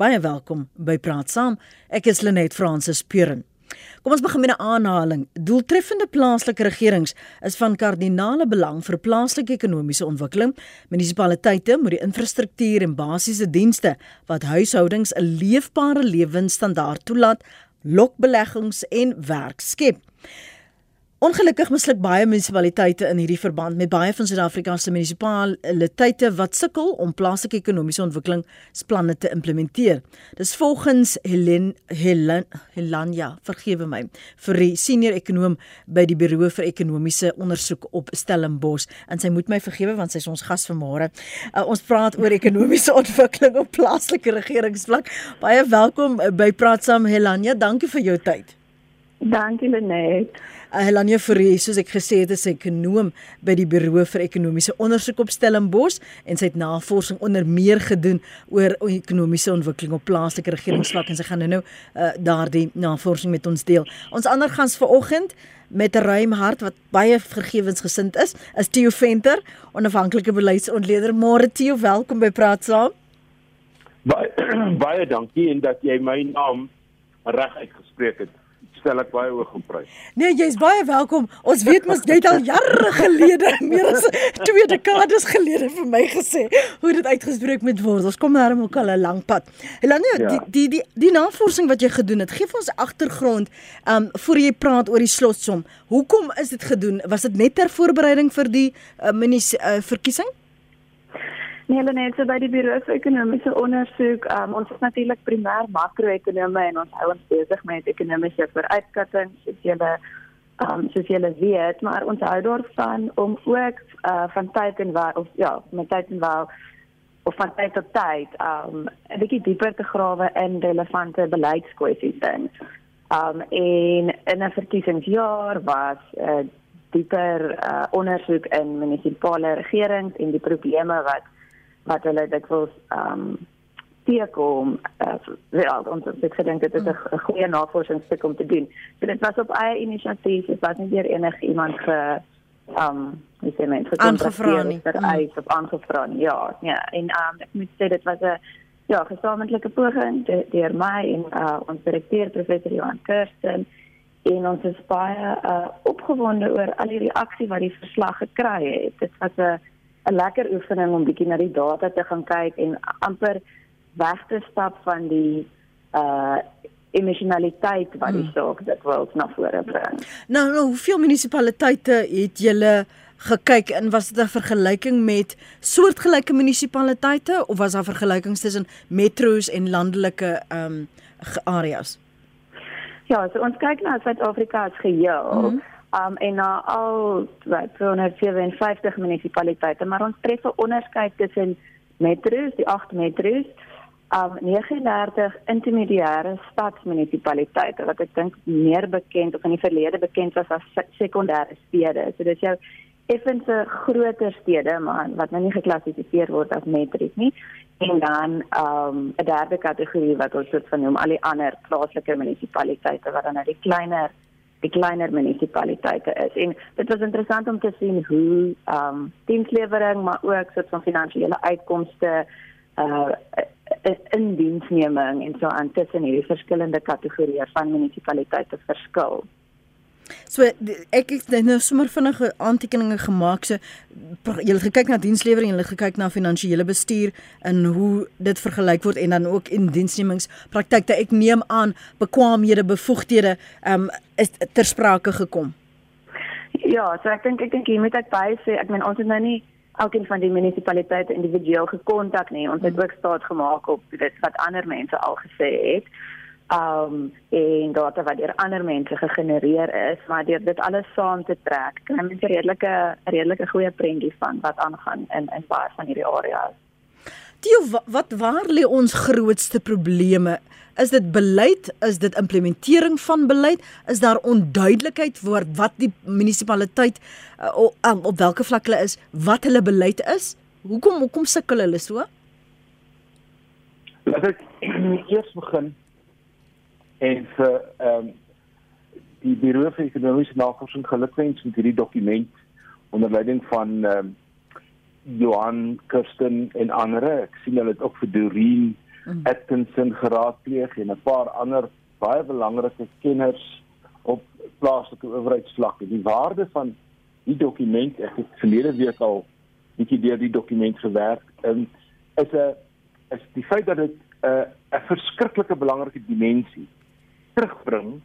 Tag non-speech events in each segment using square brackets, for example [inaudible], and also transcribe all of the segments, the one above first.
Baie welkom by Praat Saam. Ek is Lenet Fransis Puren. Kom ons begin met 'n aanhaling. Doeltreffende plaaslike regerings is van kardinale belang vir plaaslike ekonomiese ontwikkeling. Munisipaliteite moet die infrastruktuur en basiese dienste wat huishoudings 'n leefbare lewensstandaard toelaat, lokbeleggings en werk skep. Ongelukkig misluk baie munisipaliteite in hierdie verband met baie van Suid-Afrika se munisipaliteite wat sukkel om plaaslike ekonomiese ontwikkelingsplanne te implementeer. Dis volgens Helen Helen Helanja, vergewe my, vir die senior ekonom by die Buro vir Ekonomiese Ondersoek op Stellenbosch en sy moet my vergewe want sy is ons gas vanmôre. Uh, ons praat oor ekonomiese [laughs] ontwikkeling op plaaslike regeringsvlak. Baie welkom by Praat saam Helanja. Dankie vir jou tyd. Dankie Lenet. Uh, Helania Fourie, soos ek gesê het, is 'n ekonom by die Buro vir Ekonomiese Ondersoek op Stellenbosch en sy het navorsing onder meer gedoen oor ekonomiese ontwikkeling op plaaslike regeringsvlak en sy gaan nou-nou uh, daardie navorsing met ons deel. Ons ander gans vanoggend met 'n ruim hart wat baie vergewensgesind is, is Theo Venter, onafhanklike beleidsontleder. Môre Theo, welkom by Praat Saam. Baie [clears throat] baie dankie en dat jy my naam reg uitgespreek het stel ek baie hoog op prys. Nee, jy's baie welkom. Ons weet mos jy het al jare [laughs] gelede, meer as twee dekades gelede vir my gesê hoe dit uitgespreek moet word. Ons kom daar ook al 'n lang pad. Helanie, ja. die, die die die navorsing wat jy gedoen het, gee vir ons agtergrond um voor jy praat oor die slotsom. Hoekom is dit gedoen? Was dit net ter voorbereiding vir die uh, minis uh, verkiesing? Nee, hulle net so by die Buro vir Ekonomiese Ondersoek. Um, ons is natuurlik primêr makro-ekonome en ons hou ons besig met ekonomiese vooruitskattinge, soos julle um, soos julle weet, maar ons hou daarvan om ook uh, van tyd en waar of ja, met tyd en waar of van tyd tot tyd um 'n bietjie dieper te grawe in relevante beleidskwessies in. Um en in 'n verkiesingsjaar was 'n uh, dieper uh, ondersoek in munisipale regerings en die probleme wat wat hulle dikwels ehm um, teekom uh, wel ons ek dink dit is 'n goeie navorsingsstuk om te doen. So dit was op eie inisiatief, dit was nie deur enige iemand ge ehm um, wie sê mens aangevra nie. Vir eis of aangevra nie. Ja, ja, en ehm um, ek moet sê dit was 'n ja, gesamentlike poging deur my en uh, ons direkteur professor Johan Kirsten en ons is baie uh, opgewonde oor al die reaksie wat die verslag gekry het. Dit was 'n 'n lekker oefening om bietjie na die data te gaan kyk en amper weg te stap van die uh emosionaliteit wat die hmm. saak dit wil na vore bring. Nou, nou hoeveel munisipaliteite het julle gekyk en was dit 'n vergelyking met soortgelyke munisipaliteite of was daar vergelykings tussen metro's en landelike ehm um, areas? Ja, so ons kyk na Suid-Afrika as geheel. Mm -hmm um en na al wat 257 munisipaliteite maar ons tref 'n onderskeid tussen metro's die 8 metro's um 39 intermediêre stadsmunisipaliteite wat ek dink meer bekend of in die verlede bekend was as sekondêre stede. So dis jou effense groter stede maar wat nou nie geklassifiseer word as metro's nie. En dan um 'n derde kategorie wat ons soort van noem al die ander plaaslike munisipaliteite wat dan nou die kleiner die kleiner munisipaliteite is. En dit was interessant om te sien hoe ehm um, dienslewering maar ook soort van finansiële uitkomste uh in diensneming en so aan tussen hierdie verskillende kategorieë van munisipaliteite verskil. So ek het nou sommer vinnige aantekeninge gemaak. So jy het gekyk na dienslewering, jy het gekyk na finansiële bestuur en hoe dit vergelyk word en dan ook in diensnemingspraktyke. Ek neem aan bekwaamhede, bevoegdhede um, is ter sprake gekom. Ja, so ek dink ek dink jy moet ek baie sê, ek meen ons het nou nie elkeen van die munisipaliteite individueel gekontak nie. Ons het ook staat gemaak op dit wat ander mense al gesê het um en data wat deur ander mense gegenereer is, maar deur dit alles saam te trek, kan mens 'n redelike redelike goeie prentjie van wat aangaan in in baie van hierdie areas. Die wat waar lê ons grootste probleme? Is dit beleid? Is dit implementering van beleid? Is daar onduidelikheid oor wat die munisipaliteit uh, op, um, op watter vlak hulle is, wat hulle beleid is? Hoekom hoekom sukkel hulle so? Laat ek [clears throat] eers begin en vir ehm um, die Buro vir Ekonomiese Navorsing gelukwens met hierdie dokument onder leiding van ehm um, Johan Kirsten en ander. Ek sien hulle het ook vir Doreen mm. Atkinson geraadpleeg en 'n paar ander baie belangrike kenners op plaaslike owerheidsvlak. Die waarde van die dokument, ek het verlede week al bietjie deur die dokument gewerk, um, is 'n is die feit dat dit 'n uh, 'n verskriklike belangrike dimensie terugbring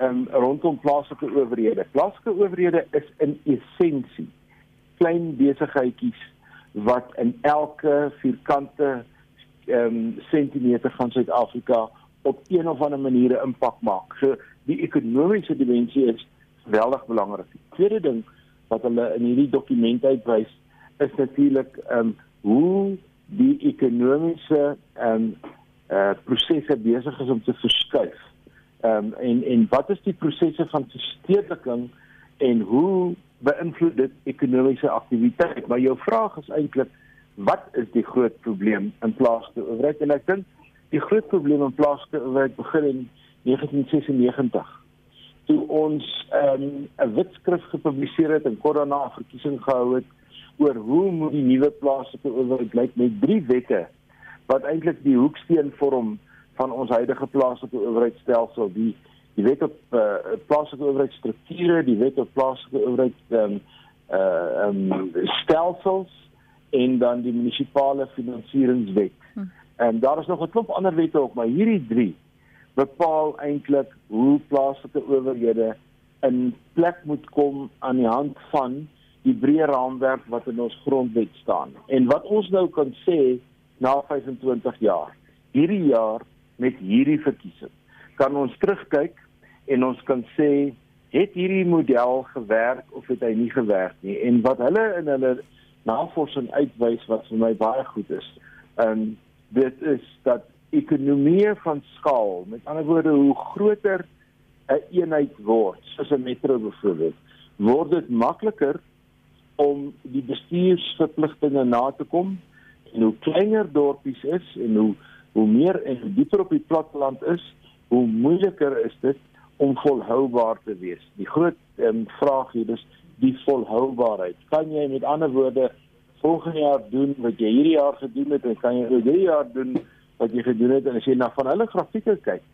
um, rondom plaaslike owerhede. Plaaslike owerhede is in essensie klein besigheidjies wat in elke vierkante um, sentimeter van Suid-Afrika op een of ander manier 'n impak maak. So die ekonomiese dimensie is geweldig belangrik. Die tweede ding wat hulle in hierdie dokument uitwys is natuurlik ehm um, hoe die ekonomiese ehm um, eh uh, prosesse besig is om te verskuif. Ehm um, en en wat is die prosesse van verstedeliking en hoe beïnvloed dit ekonomiese aktiwiteit? Maar jou vraag is eintlik wat is die groot probleem in plaaslike owerheid? En ek dink die groot probleem in plaaslike owerheid begin in 1996 toe ons ehm, 'n um, wetskrif gepubliseer het en kort daarna 'n verkiesing gehou het oor hoe moet die nuwe plaaslike owerheid lyk met drie wette wat eintlik die hoeksteen vorm van ons huidige plaaslike owerheidstelsel die die wet op uh, plaaslike owerheidsstrukture, die wet op plaaslike owerheid ehm um, uh um, stelsels en dan die munisipale finansieringswet. Hm. En daar is nog 'n klomp ander wette ook, maar hierdie drie bepaal eintlik hoe plaaslike owerhede in plek moet kom aan die hand van die breë raamwerk wat in ons grondwet staan. En wat ons nou kan sê na 25 jaar, hierdie jaar met hierdie verkiesing, kan ons terugkyk en ons kan sê het hierdie model gewerk of het hy nie gewerk nie en wat hulle in hulle navorsing uitwys wat vir my baie goed is. Ehm dit is dat ekonomie van skaal, met ander woorde hoe groter 'n een eenheid word, soos 'n metro byvoorbeeld, word dit makliker om die bestuursverpligtinge na te kom en hoe kleiner dorpies is en hoe hoe meer en dieper op die platteland is, hoe moeiliker is dit om volhoubaar te wees. Die groot um, vraag hier is die volhoubaarheid. Kan jy met ander woorde volgende jaar doen wat jy hierdie jaar gedoen het en kan jy hierdie jaar doen wat jy gedoen het en as jy na van hulle grafieke kyk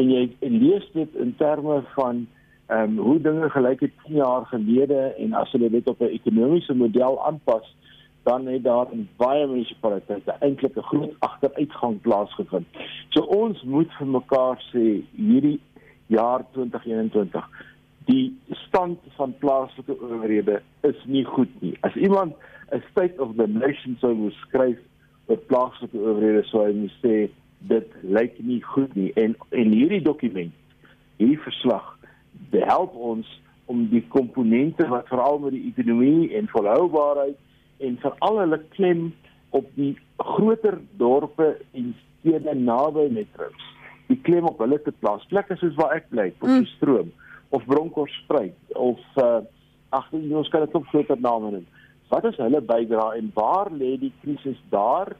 en jy en lees dit in terme van ehm um, hoe dinge gelyk het 10 jaar gelede en as hulle dit op 'n ekonomiese model aanpas dan het daar in baie munisipaliteite eintlik 'n groot agteruitgang plaasgevind. So ons moet vir mekaar sê hierdie jaar 2021 die stand van plaaslike owerhede is nie goed nie. As iemand 'n state of the nation sou moet skryf oor plaaslike owerhede sou hy moet sê dit lyk nie goed nie en en hierdie dokument hierdie verslag help ons om die komponente wat veral met die ekonomie en volhoubaarheid en veral hulle klem op die groter dorpe en stede naby metros die klem op hulle te plaas plekke soos waar ek bly op die mm. stroom of Bronkhorstspruit of uh ag ons kan dit op groter name noem. Wat is hulle bydrae en waar lê die krisis daar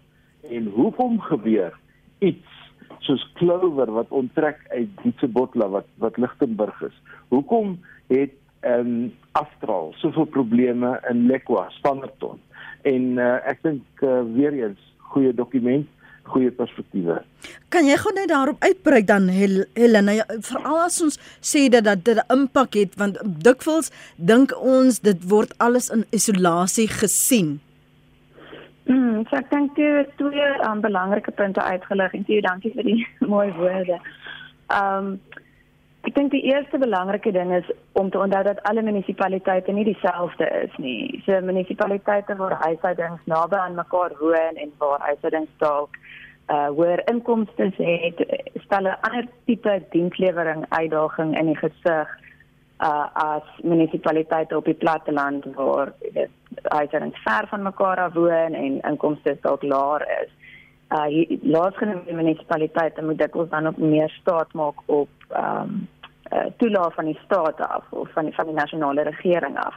en hoekom gebeur iets soos Clover wat onttrek uit Dietsebotla wat wat Lichtenburg is. Hoekom het ehm um, Astral soveel probleme in Lekwa, Standerton? En uh, ek dink uh, weer eens goeie dokument goeie perspektiewe. Kan jy gou net daarop uitbrei dan Helena veral as ons sê dat dit 'n impak het want dikwels dink ons dit word alles in isolasie gesien. Mm, so ek dink jy het twee um, belangrike punte uitgelig en jy dankie vir die [laughs] mooi woorde. Ehm um, ek dink die eerste belangrike ding is om te onthou dat alle munisipaliteite nie dieselfde is nie. So munisipaliteite waar huishoudings naby aan mekaar woon en waar huishoudings dalk uh hoër inkomste het stel 'n ander tipe dienslewering uitdaging in die gesig uh as munisipaliteite op die platteland waar dit uiters ver van mekaar af woon en inkomste dalk laer is. Uh laasgenoemde munisipaliteite moet dit ons dan ook meer staat maak op um uh toelaag van die staat af of van die van die nasionale regering af.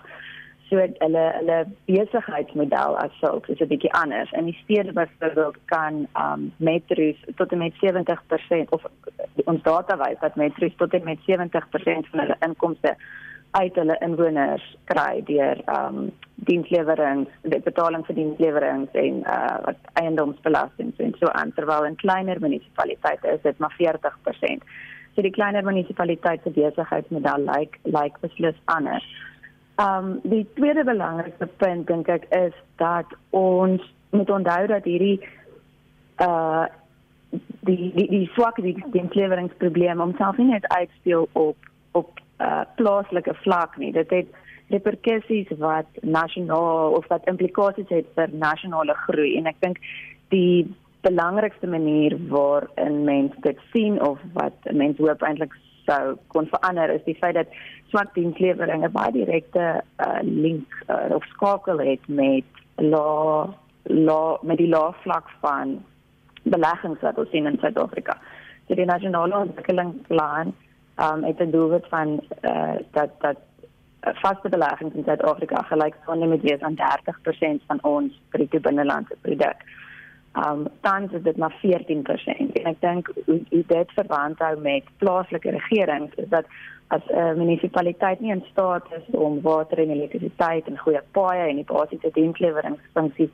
So hulle hulle besigheidsmodel as sulks is 'n bietjie anders. In die stede byvoorbeeld kan um metros tot en met 70% of ons data wys dat metros tot en met 70% van hulle inkomste uit hulle inwoners kry deur ehm um, dienslewerings, die betaling vir dienslewerings en uh wat eiendomsbelasting en so aan terwyl in kleiner munisipaliteite is dit maar 40%. So die kleiner munisipaliteite se besigheidsmodel lyk like, lyk like beslis anders. Um die tweede belangrikste punt dink ek is dat ons moet onthou dat hierdie uh die die die swak die diensleweringsprobleem homself nie net uitspeel op op uh plaaslike vlak nie. Dit het reperkusies wat nasionaal of wat implikasies het vir nasionale groei en ek dink die belangrikste manier waarin mense dit sien of wat mense hoop eintlik sou kon verander is die feit dat swart dienslewering 'n baie direkte uh, link uh, of skakel het met law law met die law vlak van beleggings wat ons sien in Suid-Afrika. So die nasionale ontwikkelingsplan um, het 'n doelwit van uh, dat dat vaste beleggings in Suid-Afrika gelyk staan met wees aan 30% van ons bruto binnelandse produk. Um tans is dit maar 14% en ek dink hoe dit verband hou met plaaslike regerings is dat as 'n uh, munisipaliteit nie in staat is om water en elektrisiteit en goeie paaie en die basiese diensleweringfunksies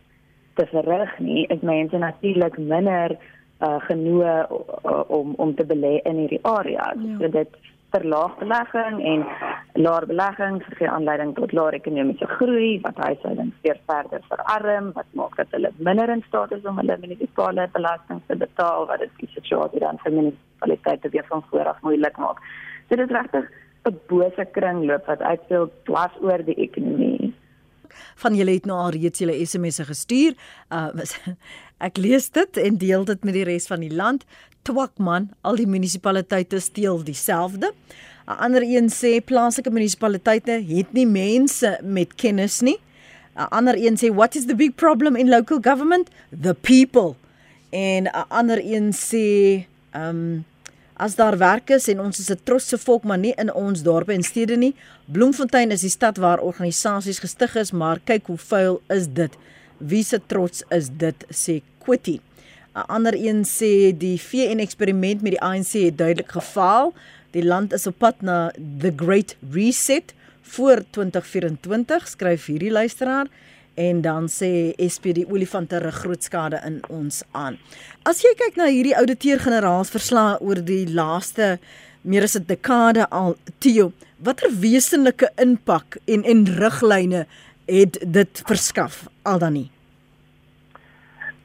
te verrig nie, is mense natuurlik minder uh, genoeg uh, om om te belê in hierdie area. Ja. So dit verlaag belegging en laer belegging gee aanleiding tot laer ekonomiese groei wat huishoudings weer verder verarm wat maak dat hulle minder in staat is om hulle munisipale belasting te betaal wat dit die situasie dan vir munisipaliteite weer van voor af moeilik maak. So dit is regtig 'n bose kringloop wat uitspeel dwars oor die ekonomie van julle het nou al reeds julle SMS'e gestuur. Uh ek lees dit en deel dit met die res van die land. Twakman, al die munisipaliteite steel dieselfde. 'n Ander een sê plaaslike munisipaliteite het nie mense met kennis nie. 'n Ander een sê what is the big problem in local government? The people. En 'n ander een sê um as daar werk is en ons is 'n trotse volk maar nie in ons dorpe en stede nie. Bloemfontein is die stad waar organisasies gestig is, maar kyk hoe vuil is dit. Wie se trots is dit sê Kwitty. 'n Ander een sê die VN eksperiment met die ANC het duidelik gefaal. Die land is op pad na the great reset voor 2024 skryf hierdie luisteraar en dan sê SP die olifante rig groot skade in ons aan. As jy kyk na hierdie ouditeur-generaals verslae oor die laaste meer as 'n dekade al, Theo, watter wesenlike impak en en riglyne het dit verskaf al dan nie?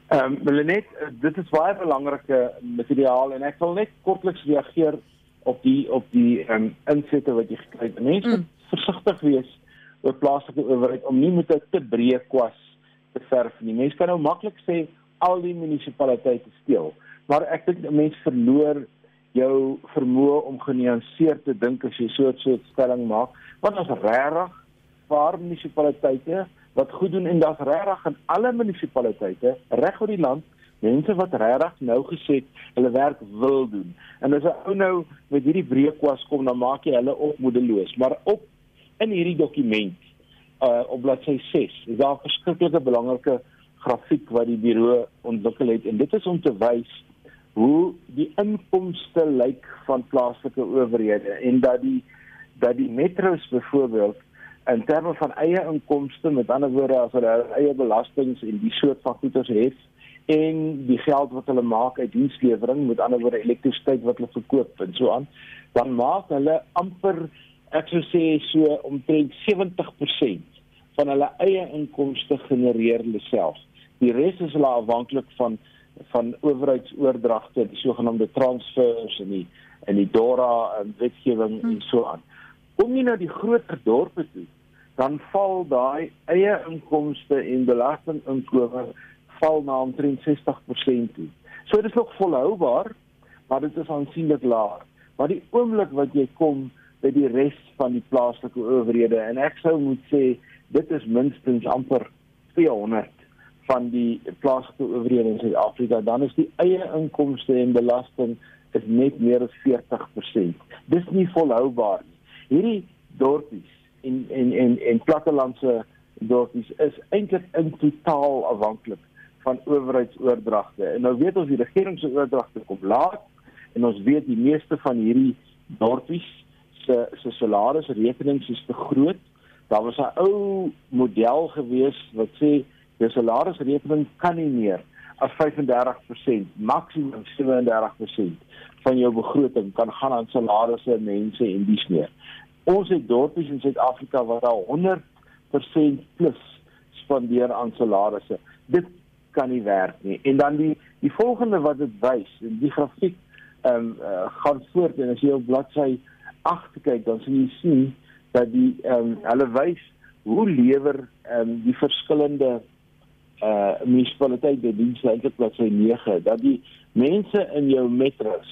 Ehm um, net dit is baie belangrike materiaal en ek wil net kortliks reageer op die op die ehm um, insette wat jy gekry het. Mense moet mm. versigtig wees oor plaaslike owerheid om nie met 'n te breë kwas te verf nie. Mense kan nou maklik sê al die munisipaliteite steel, maar ek dink mense verloor jou vermoë om genuanceerd te dink as jy so 'n soort stelling maak. Want ons regtig paar munisipaliteite wat goed doen. En daar's regtig in alle munisipaliteite reg oor die land mense wat regtig nou gesê hulle werk wil doen. En as 'n ou nou met hierdie breë kwas kom, dan maak jy hulle op moedeloos, maar op in hierdie dokument uh op bladsy 6 is daar 'n verskriklike belangrike grafiek wat die bureau ontwikkel het. En dit is om te wys hoe die inkomste lyk van plaaslike owerhede en dat die dat die metros byvoorbeeld in terme van eie inkomste met ander woorde as hulle eie belastings en die soort van goederes het en die geld wat hulle maak uit dienslewering met ander woorde elektrisiteit wat hulle verkoop en so aan dan maak hulle amper ek sou sê so omtrent 70% van hulle eie inkomste genereer hulle self. Die res is hulle afhanklik van van owerheidsoordragte, die sogenaamde transfers en die en die DORA en wetgewing hmm. en so aan. Kom jy na die groter dorpe toe, dan val daai eie inkomste en belastinginkomste val na omtrent 60% toe. So dit is nog volhoubaar, maar dit is aansienlik laag. Maar die oomblik wat jy kom by die res van die plaaslike owerhede en ek sou moet sê dit is minstens amper 200 van die plaaslike owerhede in Suid-Afrika dan is die eie inkomste en belasting is net meer as 40%. Dis nie volhoubaar nie. Hierdie dorpies en en en en plattelandse dorpies is eintlik in totaal afhanklik van owerheidsoordragte. En nou weet ons die regering se oordragte kom laat en ons weet die meeste van hierdie dorpies se se salarisrekenings is te groot. Daar was 'n ou model gewees wat sê jou salarisrekening kan nie meer as 35%, maksimum 37% van jou begroting kan gaan aan salarisse, mense en dies meer. Ons het dorpies in Suid-Afrika wat al 100% plus spandeer aan salarisse. Dit kan nie werk nie. En dan die die volgende wat dit wys, die grafiek ehm um, uh, gaan voort en as jy op bladsy 8 kyk, dan sien jy sien dat die ehm um, hulle wys hoe lewer ehm um, die verskillende uh munisipaliteite dienste eintlik bladsy 9 dat die mense in jou metros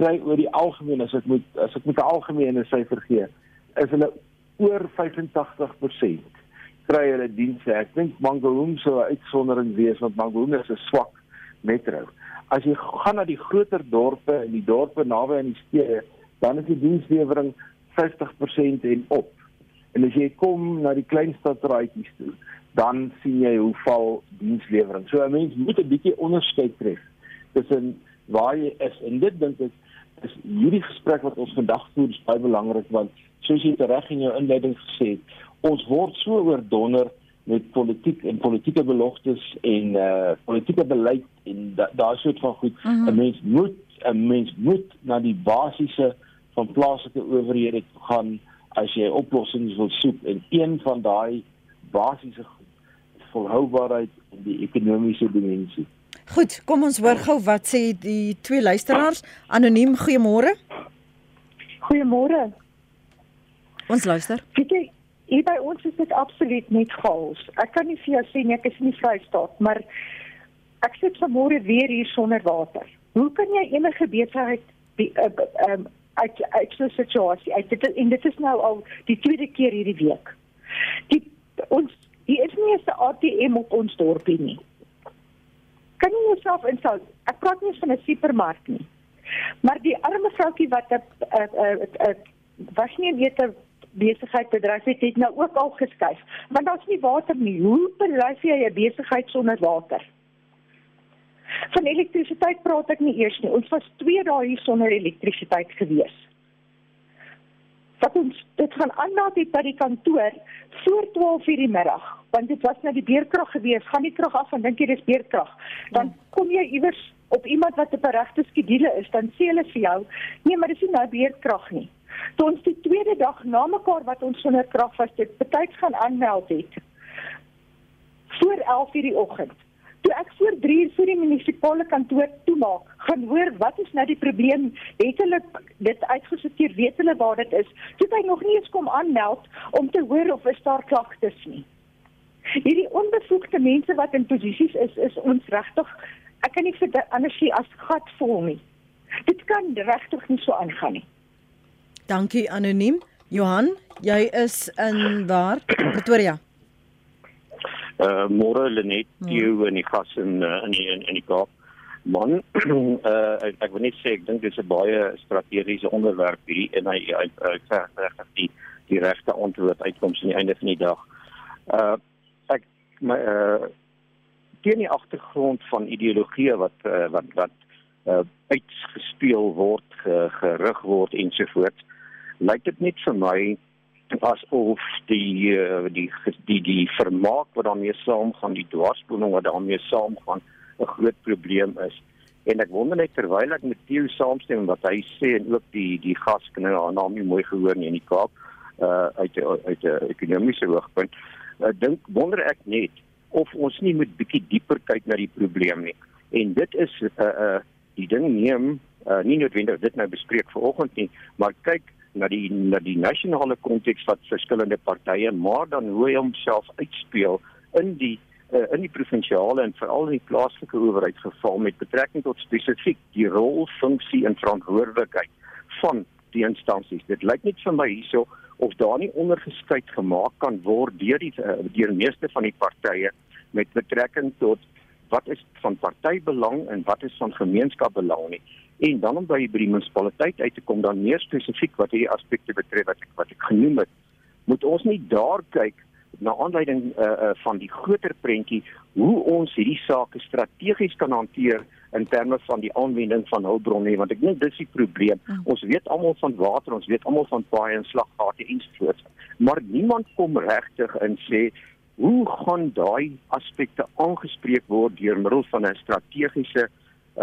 kry oor die algemeen as ek moet as ek met 'n algemene syfer gee, is hulle oor 85% kry hulle dienste. Ek dink Mangaung sou 'n uitsondering wees want Mangaung is 'n swak metro. As jy gaan na die groter dorpe en die dorpe naby aan die stede, dan is die dienslewering 50% en op. En as jy kom na die klein stadraaitjies toe, dan sien jy hoe val dienslewering. So 'n mens moet 'n bietjie onderskeid tref tussen waar jy is en dit dink ek is hierdie gesprek wat ons vandag voer is baie belangrik want soos jy reg in jou inleiding gesê het, ons word so oordonder met politiek en politieke beloftes en uh politieke beleid en daai da soort van goed. 'n mm -hmm. Mens moet 'n mens moet na die basiese van plaaslike owerhede gaan as jy oplossings wil soek en een van daai basiese volhoubaarheid en die ekonomiese dimensie. Goed, kom ons hoor gou wat sê die twee luisteraars. Anoniem, goeiemôre. Goeiemôre. Ons luister. Kyk, hier by ons is dit absoluut net chaos. Ek kan nie vir jou sê nie, ek is nie Vrystaat, maar ek sit vanmôre weer hier sonder water. Hoe kan jy enige besigheid ehm uit uit so 'n situasie uit dit en dit is nou al die tweede keer hierdie week. Die ons hier is nie 'n ATM op ons dorpie nie kan jy jouself instel. Ek praat nie van 'n supermark nie. Maar die arme vroutjie wat 'n 'n was nie 'n besigheid bedryf het, het nou ook al geskuif. Want daar's nie water nie. Hoe bedryf jy 'n besigheid sonder water? Van elektrisiteit praat ek nie eers nie. Ons was 2 dae hier sonder elektrisiteit gewees wat ons dit gaan aanlaat het by die kantoor voor 12:00 die middag want dit was nou die beerkrag gewees gaan nie terug af en dink jy dis beerkrag. Dan kom jy iewers op iemand wat 'n regte skedule is dan sê hulle vir jou nee maar dis nie nou beerkrag nie. Toe ons die tweede dag na mekaar wat ons sonder krag was dit betyds gaan aanmeld het voor 11:00 die oggend toe ek voor 3 uur voor die munisipale kantoor toemaak, gaan hoor wat is nou die probleem? Het hulle dit uitgesorteer? Weet hulle waar dit is? Toe hy nog nie eens kom aanmeld om te hoor of is daar klagtes nie. Hierdie onbevoegde mense wat in posisies is, is ons regtig ek kan nie vir anders sê as gat vol nie. Dit kan regtig nie so aangaan nie. Dankie anoniem. Johan, jy is in waar? Pretoria uh môre Lenet Theo hmm. in die gas in uh, in die in, in die Kaap. Man, uh [clears throat] ek, ek wil net sê ek dink dit is 'n baie strategiese onderwerp hier en hy hy sê regtig die die regte antwoord uitkoms aan die einde van die dag. Uh ek my uh teen die agtergrond van ideologie wat uh, wat wat uh uitgespeel word, ge, gerig word ensovoorts, lyk dit net vir my asof die uh, die die die vermaak wat daarmee saamgaan, die dwarsbooming wat daarmee saamgaan, 'n groot probleem is. En ek wonder net terwyl ek met Theo saamstem wat hy sê en ook die die gaskinders haar naam nie mooi gehoor nie in die Kaap uh uit uit 'n ekonomiese hoogtepunt. Ek uh, dink wonder ek net of ons nie moet bietjie dieper kyk na die probleem nie. En dit is uh, uh die ding neem uh nie noodwendig dit nou bespreek vanoggend nie, maar kyk na die na die nasionale konteks wat verskillende partye maar dan hoe hy homself uitspeel in die uh, in die provinsiale en veral in die plaaslike owerheidsgeval met betrekking tot spesifiek die rol, funksie en verantwoordelikheid van die instansies. Dit lyk net vir my hierso of daar nie onderskeid gemaak kan word deur die uh, deur meeste van die partye met betrekking tot wat is van partybelang en wat is van gemeenskapsbelang nie en dan om by by die munisipaliteit uit te kom dan meer spesifiek wat hierdie aspekte betref wat ek wat ek genoem het moet ons nie daar kyk na aanleiding uh, uh, van die groter prentjie hoe ons hierdie sake strategies kan hanteer in terme van die aanwending van hulpbronne want ek dink dis die probleem. Mm. Ons weet almal van water, ons weet almal van paaie en slaggate ensovoorts, maar niemand kom regtig in sê hoe gaan daai aspekte aangespreek word deur middel van 'n strategiese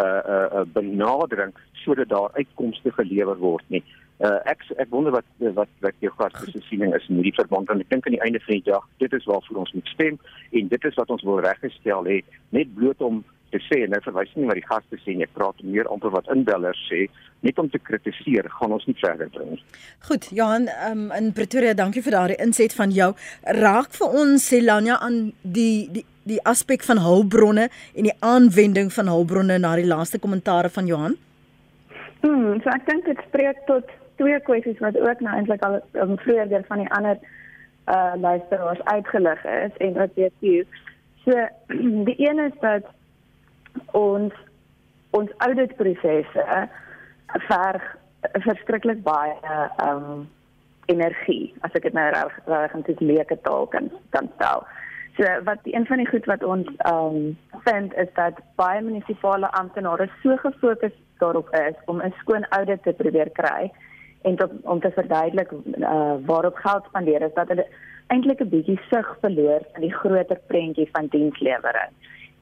uh uh benadering sodat daar uitkomste gelewer word nie. Uh ek ek wonder wat wat wat jou gaste se siening is in hierdie verband want ek dink aan die einde van die dag dit is waarvoor ons moet stem en dit is wat ons wil reggestel hê net bloot om te sê en nou verwys nie maar die gaste sê nie ek praat meer amper wat inbellers sê net om te kritiseer gaan ons nie verder bring nie. Goed, Johan um, in Pretoria, dankie vir daardie inset van jou. Raak vir ons Selania aan die die die aspek van hulpbronne en die aanwending van hulpbronne na die laaste kommentare van Johan? Hmm, so ek dink dit spreek tot twee kwessies wat ook nou eintlik al um, vroeër deur van die ander uh luisteraars uitgelig is en wat weet jy. So [clears throat] die een is dat ons ons auditprosesse verg verskriklik baie ehm um, energie as ek dit nou reg reg in dit leuke taal kan kan stel. So wat een van die goed wat ons ehm um, vind is dat baie munisipale amptenare so gefokus daarop is om 'n skoon audit te probeer kry en tot, om te verduidelik uh, waarop geld spandeer is dat hulle eintlik 'n bietjie sig verloor in die groter prentjie van dienslewering.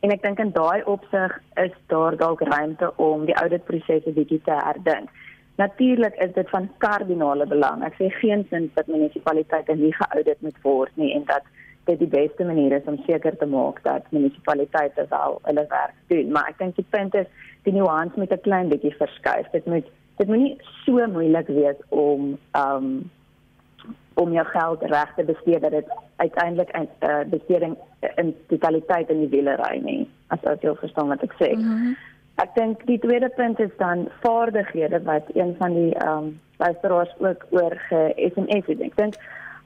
En ek dink in daai opsig is daar dalk ruimte om die auditprosesse bietjie te herdink. Natuurlik is dit van kardinale belang. Ek sê geen sin dat munisipaliteite nie geaudit moet word nie en dat dit die beste manier is om seker te maak dat munisipaliteite wel hulle werk doen. Maar ek dink die punt is die nuance met 'n klein bietjie verskuif. Dit moet dit moet nie so moeilik wees om um om jou geld reg te bestee dat dit uiteindelik 'n uh, besteding in totaliteit in die wiele ry nie as as jy verstaan wat ek sê. Mm -hmm. Ek dink die tweede punt is dan vaardighede wat een van die ehm um, luisteraars ook oor ge-SMS het. Ek dink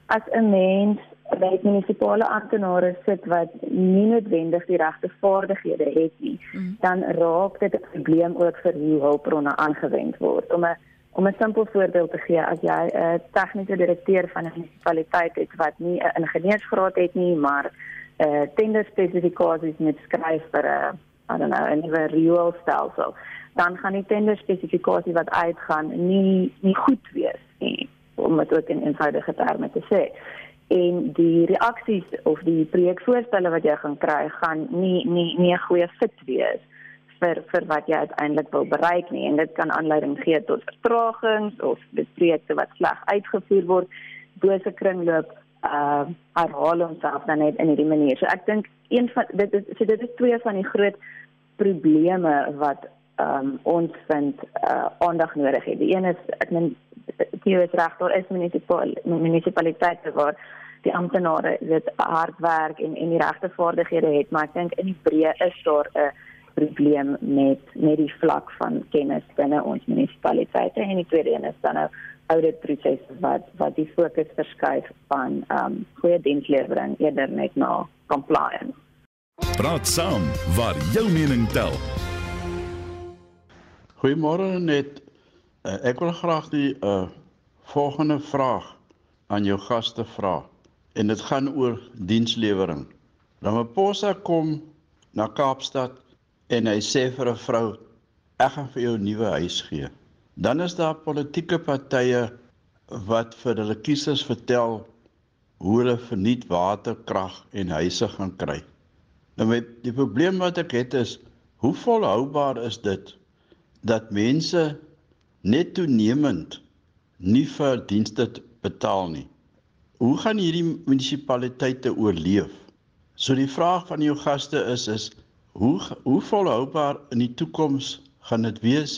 as 'n mens by munisipale amptenare sit wat nie noodwendig die regte vaardighede het nie, mm -hmm. dan raak dit 'n probleem ook vir hoe hulpbronne aangewend word. Om 'n Om 'n simpel voorbeeld te gee, as jy 'n tegniese direkteur van 'n munisipaliteit het wat nie 'n ingenieursgraad het nie, maar 'n uh, tender spesifikasies moet skryf vir 'n I don't know, 'n nuwe rioolstelsel, dan gaan die tender spesifikasie wat uitgaan nie nie goed wees nie, om dit ook in eenvoudige terme te sê. En die reaksies of die projekvoorstelle wat jy gaan kry, gaan nie nie nie 'n goeie fit wees vir vir wat jy uiteindelik wil bereik nie en dit kan aanleiding gee tot vertragings of projekte wat sleg uitgevoer word bose kringloop uh herhaal homself dan net in hierdie manier. So ek dink een van dit is so dit is twee van die groot probleme wat um ons vind uh aandag nodig het. Die een is ek meen hier is reg daar is munisipale munisipaliteite waar die amptenare dit hard werk en en die regte vaardighede het, maar ek dink in die breë is daar 'n uh, probleem met met die vlak van kennis binne ons munisipaliteite en die tweede een is dan nou audit prosesse wat wat die fokus verskuif van ehm um, goeie dienslewering eerder net na compliance. Praat saam waar jou mening tel. Goeiemôre net. Uh, ek wil graag die uh volgende vraag aan jou gaste vra en dit gaan oor dienslewering. Ramaphosa kom na Kaapstad en hy sê vir 'n vrou ek gaan vir jou 'n nuwe huis gee. Dan is daar politieke partye wat vir hulle kiesers vertel hoe hulle verniet water, krag en huise gaan kry. Nou met die probleem wat ek het is hoe volhoubaar is dit dat mense net toenemend nie vir dienste betaal nie. Hoe gaan hierdie munisipaliteite oorleef? So die vraag van jou gaste is is Hoe hoe volhoubaar in die toekoms gaan dit wees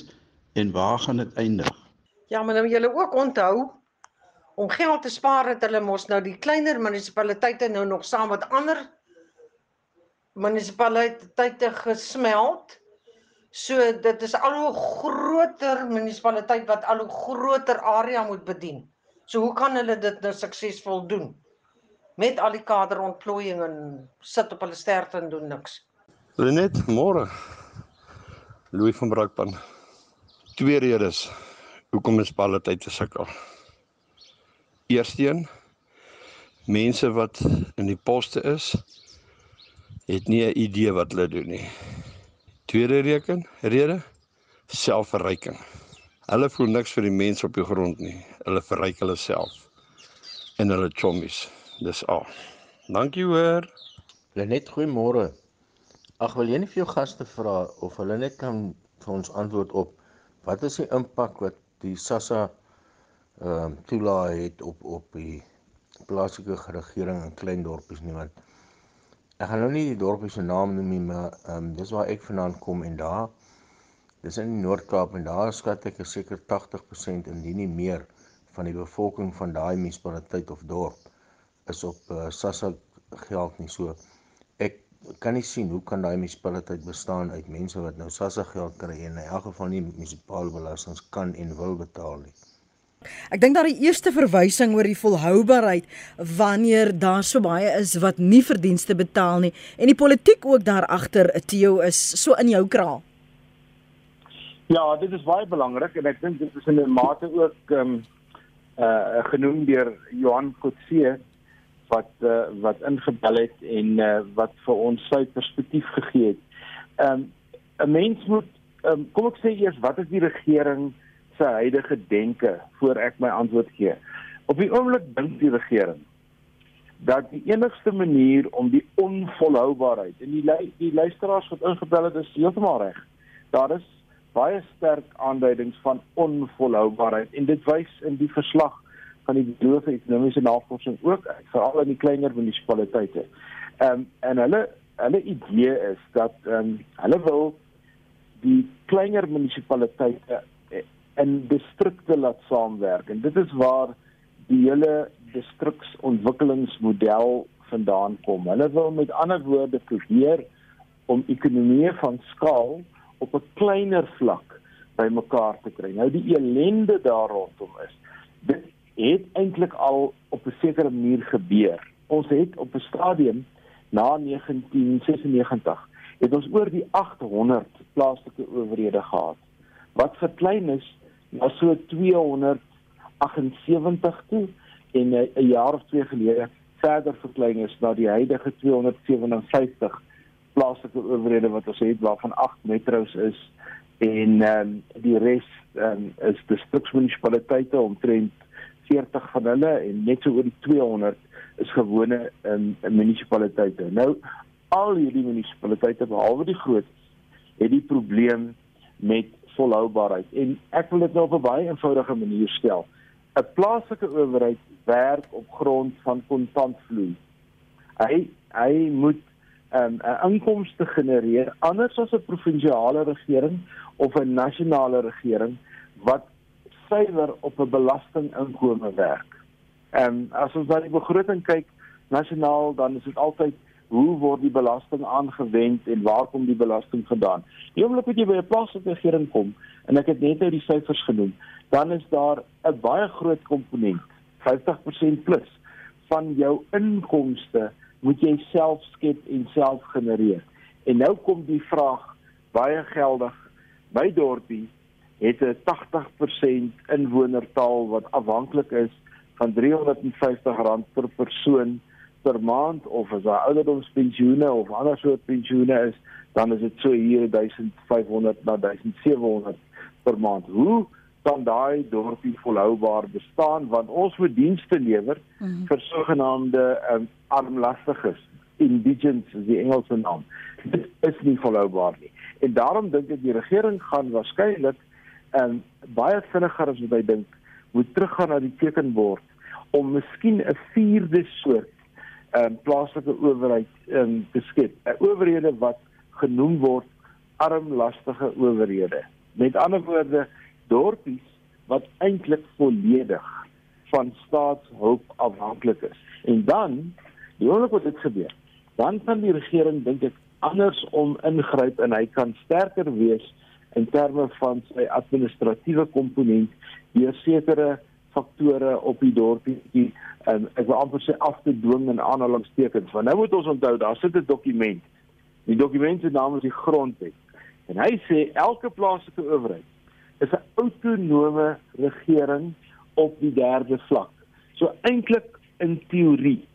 en waar gaan dit eindig? Ja, maar nou julle ook onthou om geld te spaar het hulle mos nou die kleiner munisipaliteite nou nog saam met ander munisipaliteite gesmeld. So dit is al hoe groter munisipaliteit wat al hoe groter area moet bedien. So hoe kan hulle dit nou suksesvol doen? Met al die kaderontplooiing en sit op hulle sterf en doen niks. Lenet, môre. Louis van Brakpan. Twee redes hoekom is tyd te sukkel. Eersteen mense wat in die poste is het nie 'n idee wat hulle doen nie. Tweede reken rede selfverryking. Hulle voel niks vir die mense op die grond nie. Hulle verryk hulle self en hulle chommies. Dis al. Dankie hoor. Lenet, goeiemôre. Ag, wil jy nie vir jou gaste vra of hulle net kan vir ons antwoord op wat is die impak wat die SASSA ehm um, toelaat het op op die plaaslike regering in klein dorpies nie? Want ek gaan nou nie die dorpie se naam noem nie maar ehm um, dis waar ek vandaan kom en daar dis in die Noord-Kaap en daar skat ek seker 80% indien nie meer van die bevolking van daai munisipaliteit of dorp is op uh, SASSA geld nie. So ek kan nie sien hoe kan daai munisipaliteit bestaan uit mense wat nou SASSA geld kry en in elk geval nie munisipale belastings kan en wil betaal nie. Ek dink daar die eerste verwysing oor die volhoubaarheid wanneer daar so baie is wat nie verdienste betaal nie en die politiek ook daar agter Theo is so in jou kraal. Ja, dit is baie belangrik en ek dink dit is in 'n mate ook ehm um, uh genoem deur Johan Kotse wat uh, wat ingebel het en uh, wat vir ons sy perspektief gegee het. Ehm um, 'n mens moet um, kom ek sê eers wat is die regering se huidige denke voor ek my antwoord gee. Op die oomblik dink die regering dat die enigste manier om die onvolhoubaarheid en die die luisteraars wat ingebel het is heeltemal reg. Daar is baie sterk aanduidings van onvolhoubaarheid en dit wys in die verslag van die Bureau vir Ekonomiese Navorsing ook uit, veral in die kleiner munisipaliteite. Ehm um, en hulle hulle idee is dat ehm um, hulle wil die kleiner munisipaliteite in distrikte laat saamwerk en dit is waar die hele distriksontwikkelingsmodel vandaan kom. Hulle wil met ander woorde probeer om ekonomieë van skaal op 'n kleiner vlak bymekaar te kry. Nou die elende daar rondom is dit het eintlik al op 'n sekere manier gebeur. Ons het op 'n stadium na 1996 het ons oor die 800 plaaslike owerhede gehad. Wat verklein is na so 278 toe en 'n jaar of twee gelede verder verklein is na die huidige 257 plaaslike owerhede wat ons het waarvan 8 metros is en ehm um, die res um, is distriksmunisipaliteite omtrent 40 van hulle en net so oor die 200 is gewone in, in munisipaliteite. Nou al hierdie munisipaliteite behalwe die groot het die probleem met volhoubaarheid en ek wil dit nou op 'n baie eenvoudige manier stel. 'n Plaaslike owerheid werk op grond van kontantvloei. Hy hy moet um, 'n um, inkomste genereer anders as 'n provinsiale regering of 'n nasionale regering wat suiwer op 'n belastinginkome werk. Ehm um, as ons na die begroting kyk nasionaal dan is dit altyd hoe word die belasting aangewend en waar kom die belasting vandaan? Die oomblik wat jy by 'n plaaslike regering kom en ek het net nou die syfers genoem, dan is daar 'n baie groot komponent, 50% plus van jou inkomste moet jy self skep en self genereer. En nou kom die vraag baie geldig by dorpie het 'n 80% inwonertaal wat afhanklik is van R350 per persoon per maand of as daar ouderdomspensioene of ander soort pensioene is, dan is dit so hier 1500 na 1700 per maand. Hoe kan daai dorpie volhoubaar bestaan want ons moet dienste lewer mm -hmm. vir sogenaamde um, armlastiges, indigents is die Engelse naam. Dit is nie volhoubaar nie. En daarom dink ek die regering gaan waarskynlik en baie vinniger as wat hy dink moet teruggaan na die tekenbord om miskien 'n vierde soort um, plaaslike owerheid um, te skep. 'n Owerhede wat genoem word armlastige owerhede. Met ander woorde dorpies wat eintlik volledig van staatshulp afhanklik is. En dan, die oomblik wat dit gebeur, dan kan die regering dink ek anders om ingryp en hy kan sterker wees in terme van sy administratiewe komponent deur sekere faktore op die dorpie en ek wil amper sê af te dwing in aanhalingstekens want nou moet ons onthou daar sit 'n dokument. Die dokument se naam is die grondwet. En hy sê elke plaaslike owerheid is 'n autonome regering op die derde vlak. So eintlik in teorie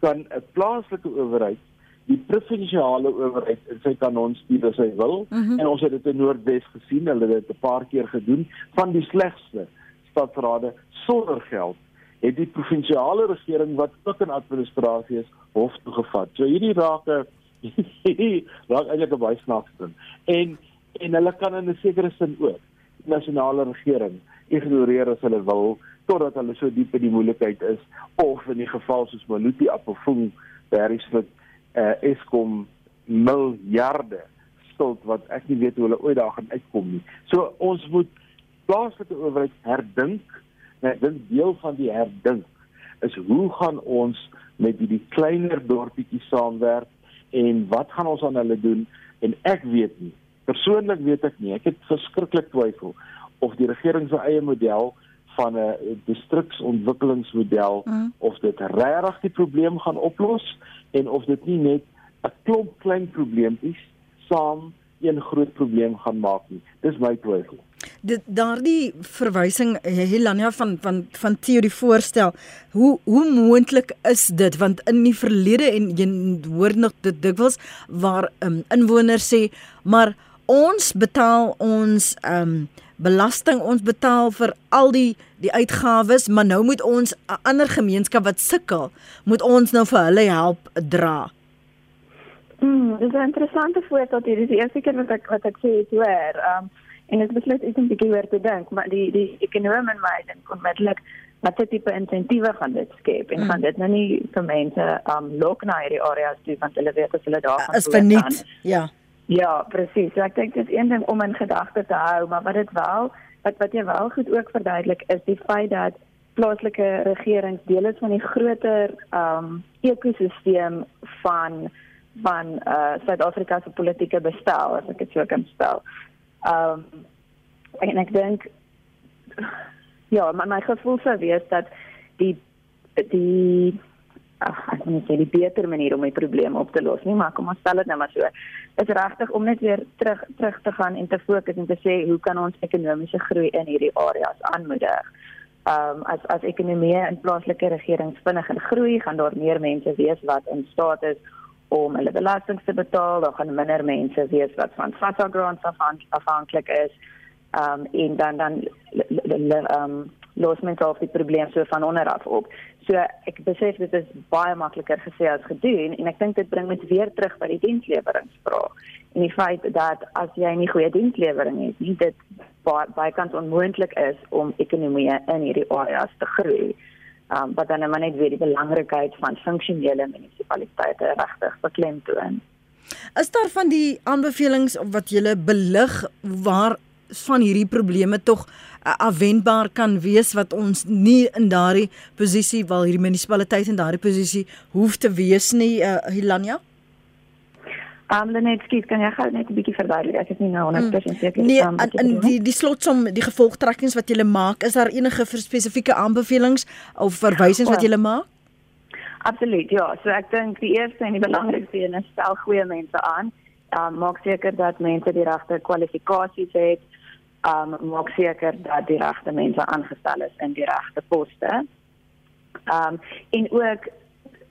kan 'n plaaslike owerheid die provinsiale owerheid in sy kanon stuur as hy wil mm -hmm. en ons het dit in Noordwes gesien, hulle het dit 'n paar keer gedoen van die slegste stadsrade sonder geld het die provinsiale regering wat ook in administrasie is hof toe gevat. So hierdie raak 'n [laughs] raak eintlik 'n baie snaakse ding. En en hulle kan in 'n sekere sin ook die nasionale regering ignoreer as hulle wil totdat hulle so diep in die moeilikheid is of in die geval soos Maluti Appelfoon Berriesfort uh, Eskom miljarde skuld wat ek nie weet hoe hulle ooit daar gaan uitkom nie. So ons moet plaaslike owerheid herdink. Net dit deel van die herdink is hoe gaan ons met die, die kleiner dorpetjies saamwerk en wat gaan ons aan hulle doen en ek weet nie. Persoonlik weet ek nie. Ek het verskriklik twyfel of die regering se eie model van 'n distriksontwikkelingsmodel mm. of dit regtig die probleem gaan oplos en of dit nie net 'n klomp klein probleempies saam een groot probleem gaan maak nie. Dis my twyfel. Dit daardie verwysing Helania van van van teorie voorstel. Hoe hoe moontlik is dit want in die verlede en jy hoor nog dit dikwels waar um, inwoners sê maar ons betaal ons ehm um, belasting ons betaal vir al die die uitgawes maar nou moet ons 'n ander gemeenskap wat sukkel moet ons nou vir hulle help dra. Hmm, dis 'n interessante voorstel hier. Dis die eerste keer wat ek wat ek sê dit hoor. Um en dit besluit is 'n bietjie oor te dink, maar die die ekonomie in my dink onmiddellik wat dit tipe insentiewe gaan dit skep en mm. gaan dit nou nie vir mense um lok na hierdie areas toe want hulle weet as hulle daar gaan is verniet. Ja. Ja, presies. So ek dink dit is een ding om in gedagte te hou, maar wat dit wel wat wat jy wel goed ook verduidelik is die feit dat plaaslike regerings deel is van die groter um ekosisteem van van uh Suid-Afrika se politieke bestel as ek dit so kan stel. Um en ek dink ja, my, my gevoel sou wees dat die die ag ek moet sê die beter manier om die probleem op te los nie, maar kom ons stel dit nou maar so. Is regtig om net weer terug terug te gaan en te fokus en te sê hoe kan ons ekonomiese groei in hierdie areas aanmoedig? Um as as ekonomie en plaaslike regerings vinniger groei, gaan daar meer mense wees wat in staat is om hulle belasting te betaal, dan gaan minder mense wees wat van FASA grants afhanklik is. Um en dan dan um los mense op die probleem so van onder af op. So ek besef dit is baie makliker gesê as gedoen en ek dink dit bring met weer terug by die diensleweringsvraag. En die feit dat as jy nie goeie dienslewering het nie, dit baie kans onmoontlik is om ekonomie in hierdie areas te groei um, wat dan net weer die belangrikheid van funksionele munisipaliteite regtig beklemtoon. Is daar van die aanbevelings wat jy belig waar van hierdie probleme tog uh, afwendbaar kan wees wat ons nie in daardie posisie waar hierdie munisipaliteit in daardie posisie hoef te wees nie uh, Hilania? Um, net skiet kan jy gou net 'n bietjie verduidelik. Ek is nie nou 100% seker nie. Nee, in die die slotsom, die gevolgtrekkings wat jy maak, is daar enige spesifieke aanbevelings of verwysings wat jy maak? Absoluut. Ja, so ek dink die eerste en die belangrikste een is stel goeie mense aan. Um maak seker dat mense die regte kwalifikasies het. Um maak seker dat die regte mense aangestel is in die regte poste. Um en ook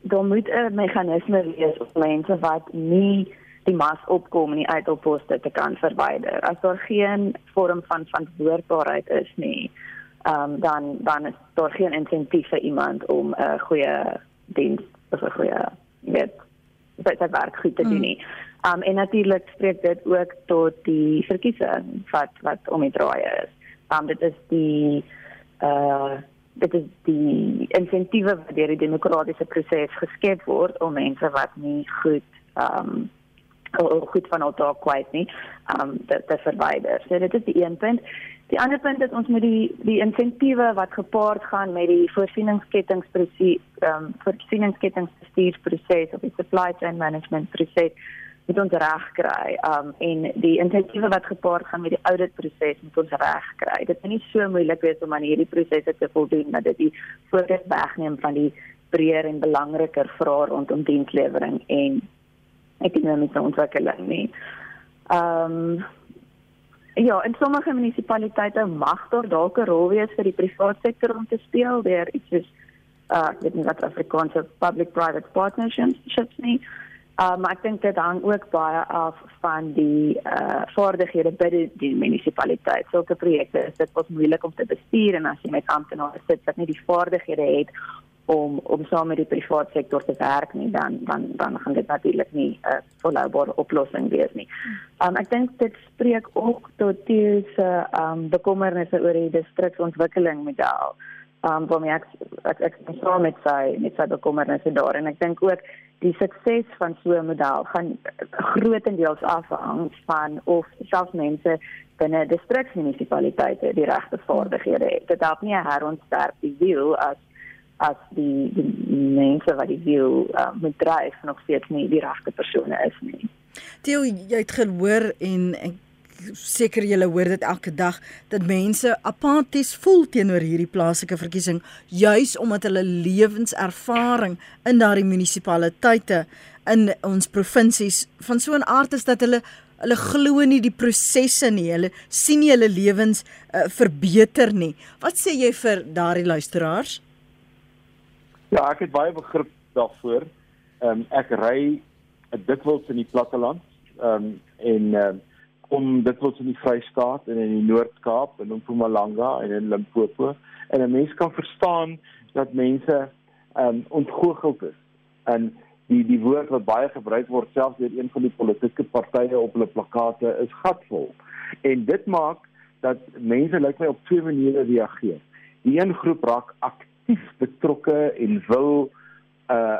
daar moet 'n meganisme wees om mense wat nie die mas opkom en die uitopposte te kan verwyder. As daar geen vorm van verantwoordbaarheid is nie, um, dan dan is daar geen insentief vir iemand om 'n goeie diens of 'n goeie weet wat dit werk goed te doen nie. Um, en natuurlik spreek dit ook tot die verkiesing wat wat om die draai is. Um, dit is die uh dit is die insentiewe wat deur die demokratiese proses geskep word om mense wat nie goed um goed van altaar kwyt nie, um dit te verwyder. So dit is die een punt. Die ander punt is ons moet die die insentiewe wat gepaard gaan met die voorsieningskettingsproses, um voorsieningskettingsbestuursproses of die supply chain management proses moet ons reg kry. Um en die insentiewe wat gepaard gaan met die audit proses moet ons reg kry. Dit is nie so moeilik wees om aan hierdie prosesse te voldoen dat dit die fokus wegneem van die breër en belangriker vrae rondom dienslewering en ekonomiese ontwikkeling nie. Um, ja, in sommige munisipaliteite mag daar dalk 'n rol wees vir die private sektor om te speel deur iets soos uh dit is wat Afrikaanse public private partnerships nie. Uh, maar ek dink dit hang ook baie af van die uh vaardighede by die, munisipaliteit. Sulke projekte is dit was moeilik om te bestuur en as jy met amptenare sit wat nie die vaardighede het om om saam met die private sektor te werk nie, dan dan dan gaan dit natuurlik nie 'n uh, volhoubare oplossing wees nie. Um ek dink dit spreek ook tot die se um bekommernisse oor die distriksontwikkeling model. Um waarmee ek ek ek saam met sy met sy bekommernisse daar en ek dink ook die sukses van so 'n model gaan grootendeels afhang van of selfs mense binne distriksmunisipaliteite die regte vaardighede het. Dit help nie 'n herontsterk die wiel as as die, die mense wat die wiel uh, moet dryf nog steeds nie die regte persone is nie. Theo, jy het gehoor en ek seker julle hoor dit elke dag dat mense apaties voel teenoor hierdie plaaslike verkiesing juis omdat hulle lewenservaring in daardie munisipaliteite in ons provinsies van so 'n aard is dat hulle hulle glo nie die prosesse nie. Hulle sien nie hulle lewens uh, verbeter nie. Wat sê jy vir daardie luisteraars? Ja, ek het baie begrip daarvoor. Ehm um, ek ry 'n dikwels in die platteland. Ehm um, en ehm uh, om dit wat in die Vrystaat en in die Noord-Kaap en in Mpumalanga en in Limpopo en 'n mens kan verstaan dat mense um ontgoocheld is. En die die woord wat baie gebruik word selfs deur een van die politieke partye op hulle plakate is gatvol. En dit maak dat mense lyk my op twee maniere reageer. Die een groep raak aktief betrokke en wil 'n uh,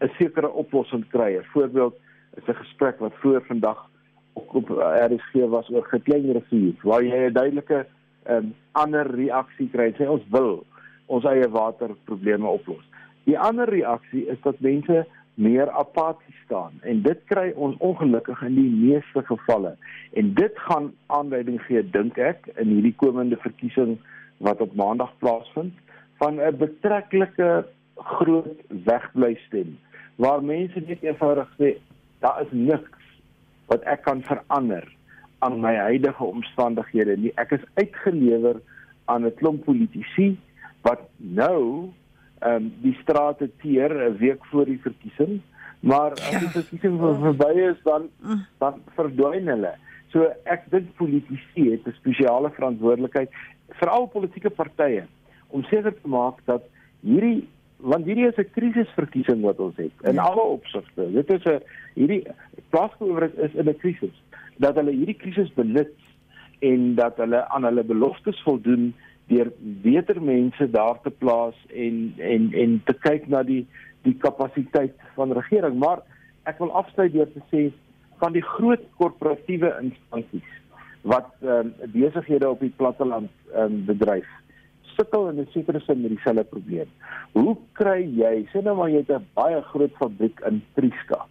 'n uh, sekere oplossing kry. Voorbeeld is 'n gesprek wat voor vandag op, op RSG was oor geklein rivier waar jy 'n duidelike um, ander reaksie kry sê ons wil ons eie waterprobleme oplos. Die ander reaksie is dat mense meer apaties staan en dit kry ons ongelukkig in die meeste gevalle en dit gaan aanleiding gee dink ek in hierdie komende verkiesing wat op maandag plaasvind van 'n betreklike groot wegbly stem waar mense net eenvoudig sê daar is niks wat ek kan verander aan my huidige omstandighede nie. Ek is uitgelewer aan 'n klomp politici wat nou ehm um, die strate teer 'n week voor die verkiesing, maar as die ja. verkiesing verby is dan mm. dan verdwyn hulle. So ek dink politici het 'n spesiale verantwoordelikheid veral politieke partye om seker te maak dat hierdie want hierdie is 'n krisisverkiesing wat ons het in ja. alle opsigte. Dit is 'n hierdie plaasowerheid is in 'n krisis dat hulle hierdie krisis benut en dat hulle aan hulle beloftes voldoen deur beter mense daar te plaas en en en te kyk na die die kapasiteit van regering. Maar ek wil afsluit deur te sê van die groot korporatiewe instansies wat ehm um, besighede op die platteland ehm um, bedryf sukkel in 'n sekere sin met dieselfde probleem. Hoe kry jy, sê nou maar jy het 'n baie groot fabriek in Prieska.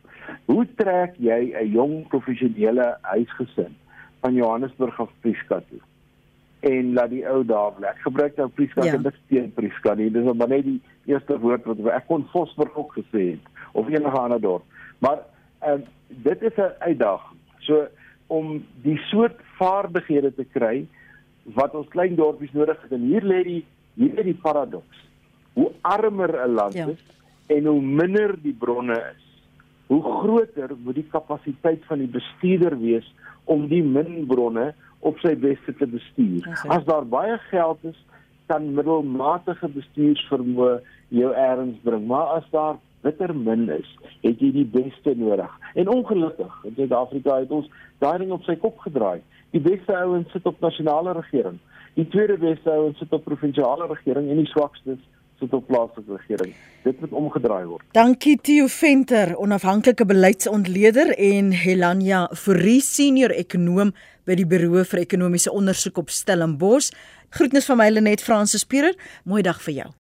Hoe trek jy 'n jong professionele huisgesin van Johannesburg af Prieska toe? En laat die ou daar bly. Ek gebruik nou Prieska ja. en dit steen Prieska nie. Dis maar net die eerste woord wat ek kon Vosburg ook gesê het of enige ander dorp. Maar ehm uh, dit is 'n uitdaging. So om die soort vaardighede te kry wat ons klein dorpies nodig het. En hier lê die hier lê die paradoks. Hoe armer 'n land ja. is en hoe minder die bronne is, hoe groter moet die kapasiteit van die bestuurder wees om die min bronne op sy beste te bestuur. As daar baie geld is, kan middelmatige bestuursvermoë jou eers bring, maar as daar bitter min is, het jy die beste nodig. En ongelukkig, in Suid-Afrika het ons daai ding op sy kop gedraai. Die beste ouens sit op nasionale regering. Die tweede beste ouens sit op provinsiale regering en die swakstes sit op plaaslike regering. Dit moet omgedraai word. Dankie Theo Venter, onafhanklike beleidsontleder en Helania Fourie, senior ekonom by die Buro vir Ekonomiese Ondersoek op Stellenbosch. Groetnis van my Lenet Fransis Pierer. Mooi dag vir jou.